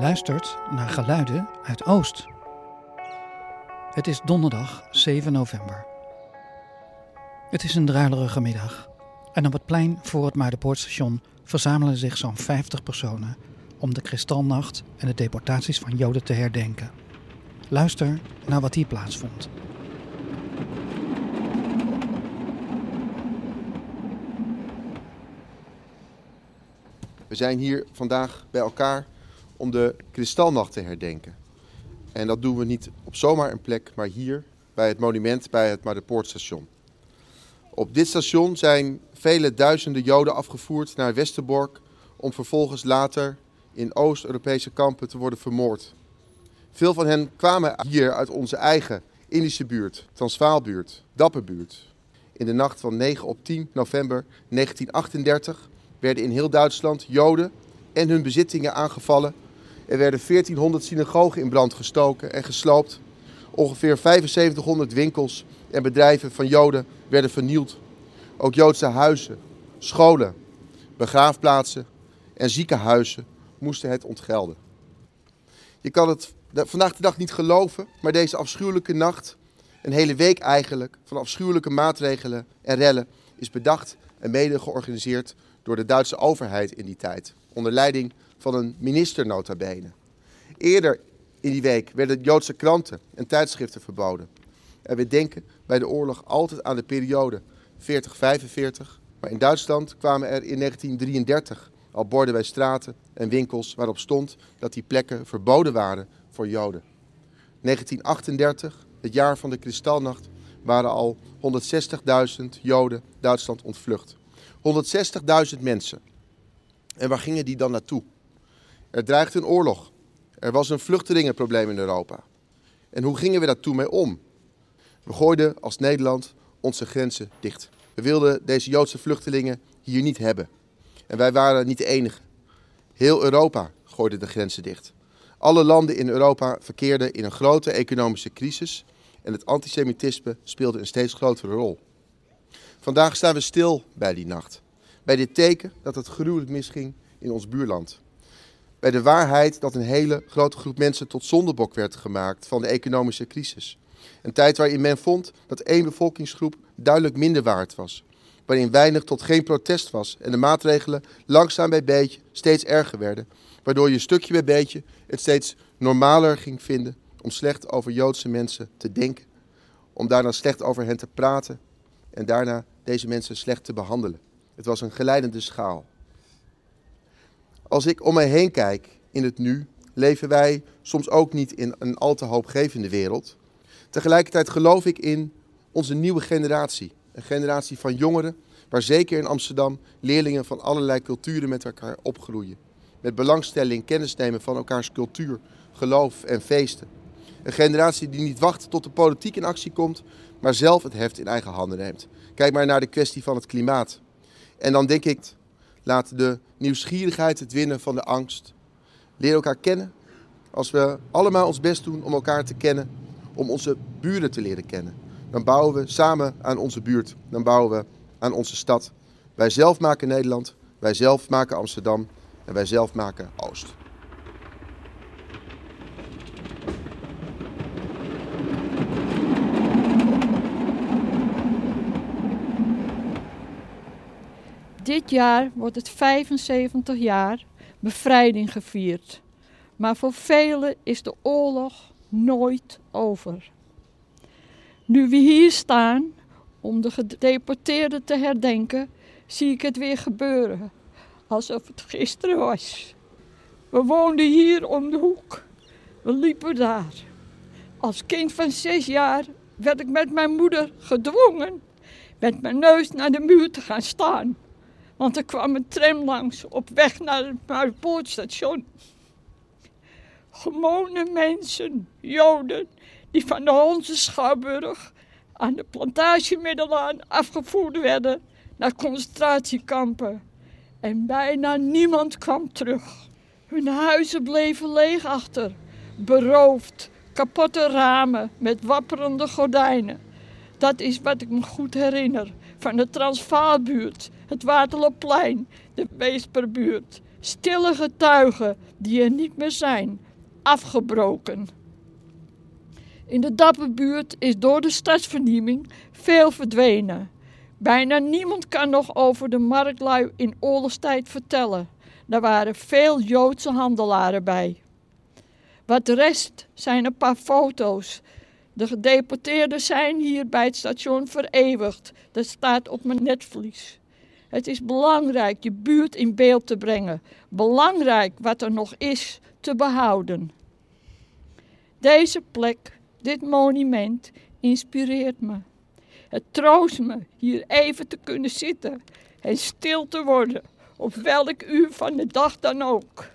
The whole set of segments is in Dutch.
luistert naar geluiden uit Oost. Het is donderdag 7 november. Het is een druilerige middag en op het plein voor het Maardenpoortstation verzamelen zich zo'n 50 personen om de kristalnacht en de deportaties van Joden te herdenken. Luister naar wat hier plaatsvond. We zijn hier vandaag bij elkaar om de Kristalnacht te herdenken. En dat doen we niet op zomaar een plek, maar hier bij het monument bij het Maardenpoortstation. Op dit station zijn vele duizenden Joden afgevoerd naar Westerbork om vervolgens later in Oost-Europese kampen te worden vermoord. Veel van hen kwamen hier uit onze eigen Indische buurt, Transvaalbuurt, Dapperbuurt. In de nacht van 9 op 10 november 1938 werden in heel Duitsland Joden en hun bezittingen aangevallen. Er werden 1400 synagogen in brand gestoken en gesloopt. Ongeveer 7500 winkels en bedrijven van Joden werden vernield. Ook Joodse huizen, scholen, begraafplaatsen en ziekenhuizen moesten het ontgelden. Je kan het vandaag de dag niet geloven, maar deze afschuwelijke nacht, een hele week eigenlijk, van afschuwelijke maatregelen en rellen, is bedacht en mede georganiseerd door de Duitse overheid in die tijd, onder leiding van een minister nota bene. Eerder in die week werden Joodse kranten en tijdschriften verboden. En we denken bij de oorlog altijd aan de periode 40-45, maar in Duitsland kwamen er in 1933 al borden bij straten en winkels waarop stond dat die plekken verboden waren voor Joden. 1938, het jaar van de Kristalnacht, waren al 160.000 Joden Duitsland ontvlucht. 160.000 mensen. En waar gingen die dan naartoe? Er dreigde een oorlog. Er was een vluchtelingenprobleem in Europa. En hoe gingen we daar toen mee om? We gooiden als Nederland onze grenzen dicht. We wilden deze Joodse vluchtelingen hier niet hebben. En wij waren niet de enige. Heel Europa gooide de grenzen dicht. Alle landen in Europa verkeerden in een grote economische crisis en het antisemitisme speelde een steeds grotere rol. Vandaag staan we stil bij die nacht. Bij dit teken dat het gruwelijk misging in ons buurland. Bij de waarheid dat een hele grote groep mensen tot zondebok werd gemaakt van de economische crisis. Een tijd waarin men vond dat één bevolkingsgroep duidelijk minder waard was. Waarin weinig tot geen protest was en de maatregelen langzaam bij beetje steeds erger werden. Waardoor je stukje bij beetje het steeds normaler ging vinden om slecht over Joodse mensen te denken. Om daarna slecht over hen te praten en daarna deze mensen slecht te behandelen. Het was een geleidende schaal. Als ik om mij heen kijk in het nu, leven wij soms ook niet in een al te hoopgevende wereld. Tegelijkertijd geloof ik in onze nieuwe generatie. Een generatie van jongeren, waar zeker in Amsterdam leerlingen van allerlei culturen met elkaar opgroeien. Met belangstelling kennis nemen van elkaars cultuur, geloof en feesten. Een generatie die niet wacht tot de politiek in actie komt, maar zelf het heft in eigen handen neemt. Kijk maar naar de kwestie van het klimaat. En dan denk ik, laat de nieuwsgierigheid het winnen van de angst. Leer elkaar kennen. Als we allemaal ons best doen om elkaar te kennen, om onze buren te leren kennen, dan bouwen we samen aan onze buurt. Dan bouwen we aan onze stad. Wij zelf maken Nederland, wij zelf maken Amsterdam en wij zelf maken Oost. Dit jaar wordt het 75 jaar bevrijding gevierd. Maar voor velen is de oorlog nooit over. Nu we hier staan om de gedeporteerden te herdenken, zie ik het weer gebeuren. Alsof het gisteren was. We woonden hier om de hoek. We liepen daar. Als kind van zes jaar werd ik met mijn moeder gedwongen met mijn neus naar de muur te gaan staan. Want er kwam een tram langs op weg naar het Muidenpoortstation. Gewone mensen, Joden, die van de Schouwburg aan de plantagemiddelaan afgevoerd werden naar concentratiekampen. En bijna niemand kwam terug. Hun huizen bleven leeg achter, beroofd, kapotte ramen met wapperende gordijnen. Dat is wat ik me goed herinner van de Transvaalbuurt, het Waterloopplein, de Weesperbuurt, Stille getuigen die er niet meer zijn, afgebroken. In de Dapperbuurt is door de stadsvernieuwing veel verdwenen. Bijna niemand kan nog over de marktlui in oorlogstijd vertellen. Daar waren veel Joodse handelaren bij. Wat rest zijn een paar foto's. De gedeporteerden zijn hier bij het station vereeuwigd. Dat staat op mijn netvlies. Het is belangrijk je buurt in beeld te brengen. Belangrijk wat er nog is te behouden. Deze plek, dit monument, inspireert me. Het troost me hier even te kunnen zitten en stil te worden, op welk uur van de dag dan ook.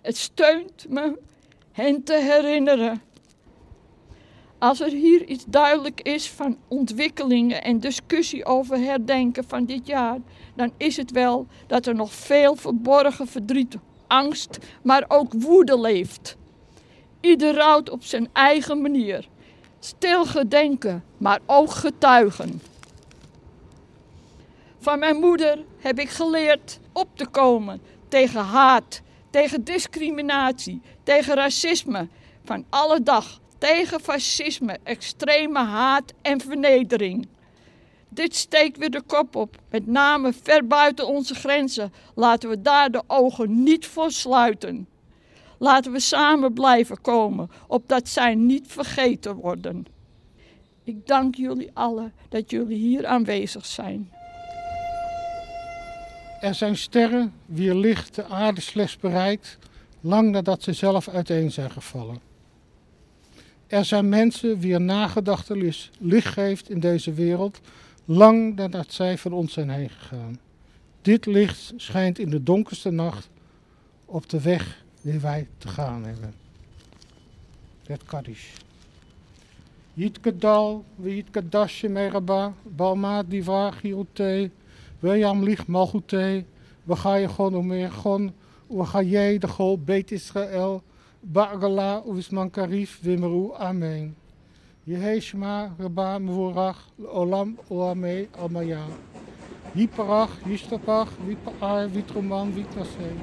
Het steunt me hen te herinneren. Als er hier iets duidelijk is van ontwikkelingen en discussie over herdenken van dit jaar, dan is het wel dat er nog veel verborgen verdriet, angst, maar ook woede leeft. Ieder rouwt op zijn eigen manier. Stil gedenken, maar ook getuigen. Van mijn moeder heb ik geleerd op te komen tegen haat, tegen discriminatie, tegen racisme van alle dag, tegen fascisme, extreme haat en vernedering. Dit steekt weer de kop op, met name ver buiten onze grenzen. Laten we daar de ogen niet voor sluiten. Laten we samen blijven komen, opdat zij niet vergeten worden. Ik dank jullie allen dat jullie hier aanwezig zijn. Er zijn sterren wier licht de aarde slechts bereikt, lang nadat ze zelf uiteen zijn gevallen. Er zijn mensen wier nagedachtenis licht geeft in deze wereld, lang nadat zij van ons zijn heen gegaan. Dit licht schijnt in de donkerste nacht op de weg die wij te gaan hebben. Het Kaddish. Yitke dal, Yitke dasje meraba, balma divar girote, William je gewoon om meer gewoon, we ga je de gol beet Israël, Ba'gala uvisman karif wimeru amen. Yeheshma reba mvorach olam oame almaya. Yiparach, Yistapach, Wipaar, Witroman, Vitnase.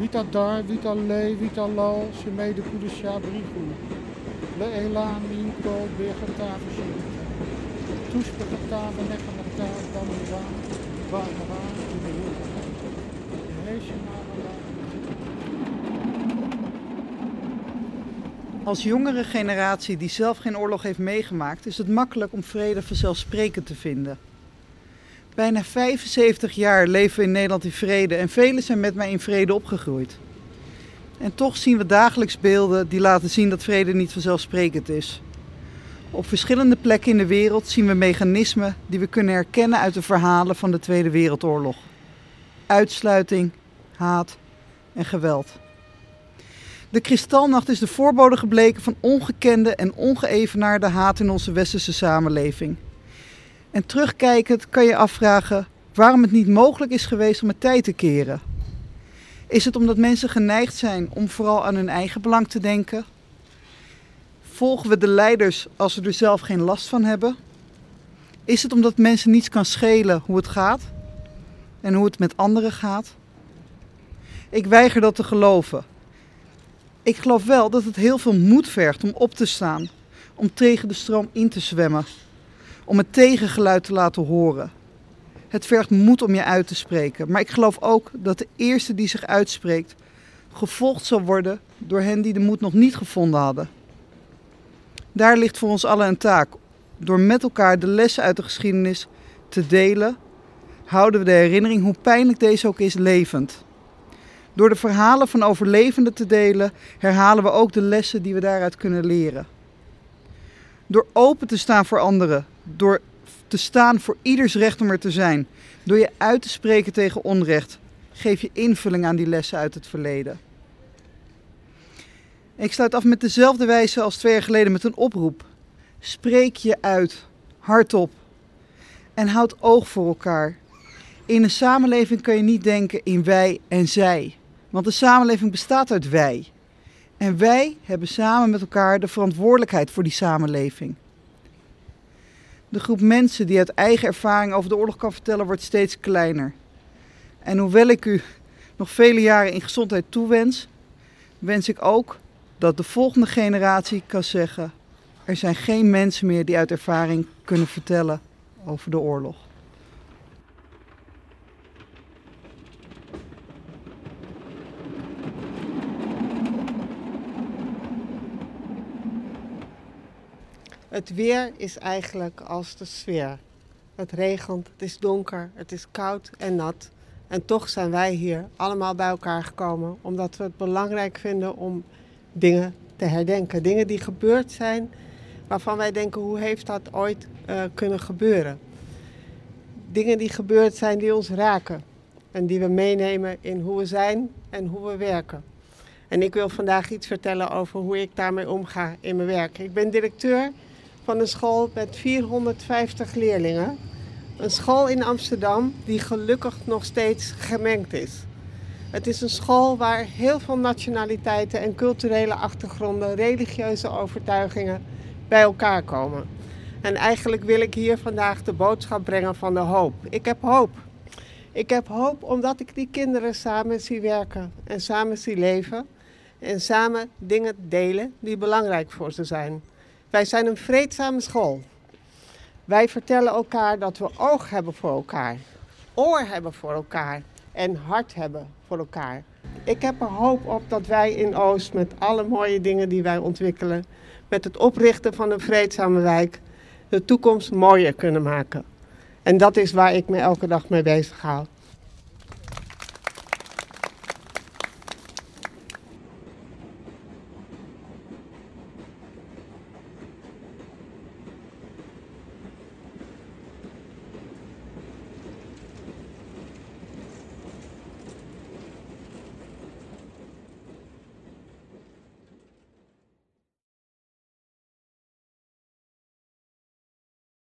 Vitadar, Vitale, Vitalal, Shemede Kudesha, Brigu. Leela, Minko, Birgata, Vashita. Tushbegata, Venegata, Damura, Ba'ara, Yeheshma Als jongere generatie die zelf geen oorlog heeft meegemaakt, is het makkelijk om vrede vanzelfsprekend te vinden. Bijna 75 jaar leven we in Nederland in vrede en velen zijn met mij in vrede opgegroeid. En toch zien we dagelijks beelden die laten zien dat vrede niet vanzelfsprekend is. Op verschillende plekken in de wereld zien we mechanismen die we kunnen herkennen uit de verhalen van de Tweede Wereldoorlog: uitsluiting, haat en geweld. De kristalnacht is de voorbode gebleken van ongekende en ongeëvenaarde haat in onze westerse samenleving. En terugkijkend kan je afvragen waarom het niet mogelijk is geweest om het tijd te keren. Is het omdat mensen geneigd zijn om vooral aan hun eigen belang te denken? Volgen we de leiders als ze er zelf geen last van hebben? Is het omdat mensen niets kan schelen hoe het gaat en hoe het met anderen gaat? Ik weiger dat te geloven. Ik geloof wel dat het heel veel moed vergt om op te staan, om tegen de stroom in te zwemmen, om het tegengeluid te laten horen. Het vergt moed om je uit te spreken, maar ik geloof ook dat de eerste die zich uitspreekt gevolgd zal worden door hen die de moed nog niet gevonden hadden. Daar ligt voor ons allen een taak. Door met elkaar de lessen uit de geschiedenis te delen, houden we de herinnering, hoe pijnlijk deze ook is, levend. Door de verhalen van overlevenden te delen, herhalen we ook de lessen die we daaruit kunnen leren. Door open te staan voor anderen, door te staan voor ieders recht om er te zijn, door je uit te spreken tegen onrecht, geef je invulling aan die lessen uit het verleden. Ik sluit af met dezelfde wijze als twee jaar geleden met een oproep. Spreek je uit, hardop. En houd oog voor elkaar. In een samenleving kun je niet denken in wij en zij. Want de samenleving bestaat uit wij. En wij hebben samen met elkaar de verantwoordelijkheid voor die samenleving. De groep mensen die uit eigen ervaring over de oorlog kan vertellen wordt steeds kleiner. En hoewel ik u nog vele jaren in gezondheid toewens, wens ik ook dat de volgende generatie kan zeggen: er zijn geen mensen meer die uit ervaring kunnen vertellen over de oorlog. Het weer is eigenlijk als de sfeer. Het regent, het is donker, het is koud en nat. En toch zijn wij hier allemaal bij elkaar gekomen omdat we het belangrijk vinden om dingen te herdenken. Dingen die gebeurd zijn waarvan wij denken hoe heeft dat ooit uh, kunnen gebeuren. Dingen die gebeurd zijn die ons raken en die we meenemen in hoe we zijn en hoe we werken. En ik wil vandaag iets vertellen over hoe ik daarmee omga in mijn werk. Ik ben directeur van een school met 450 leerlingen. Een school in Amsterdam die gelukkig nog steeds gemengd is. Het is een school waar heel veel nationaliteiten en culturele achtergronden, religieuze overtuigingen bij elkaar komen. En eigenlijk wil ik hier vandaag de boodschap brengen van de hoop. Ik heb hoop. Ik heb hoop omdat ik die kinderen samen zie werken en samen zie leven en samen dingen delen die belangrijk voor ze zijn. Wij zijn een vreedzame school. Wij vertellen elkaar dat we oog hebben voor elkaar, oor hebben voor elkaar en hart hebben voor elkaar. Ik heb er hoop op dat wij in Oost met alle mooie dingen die wij ontwikkelen, met het oprichten van een vreedzame wijk, de toekomst mooier kunnen maken. En dat is waar ik me elke dag mee bezig hou.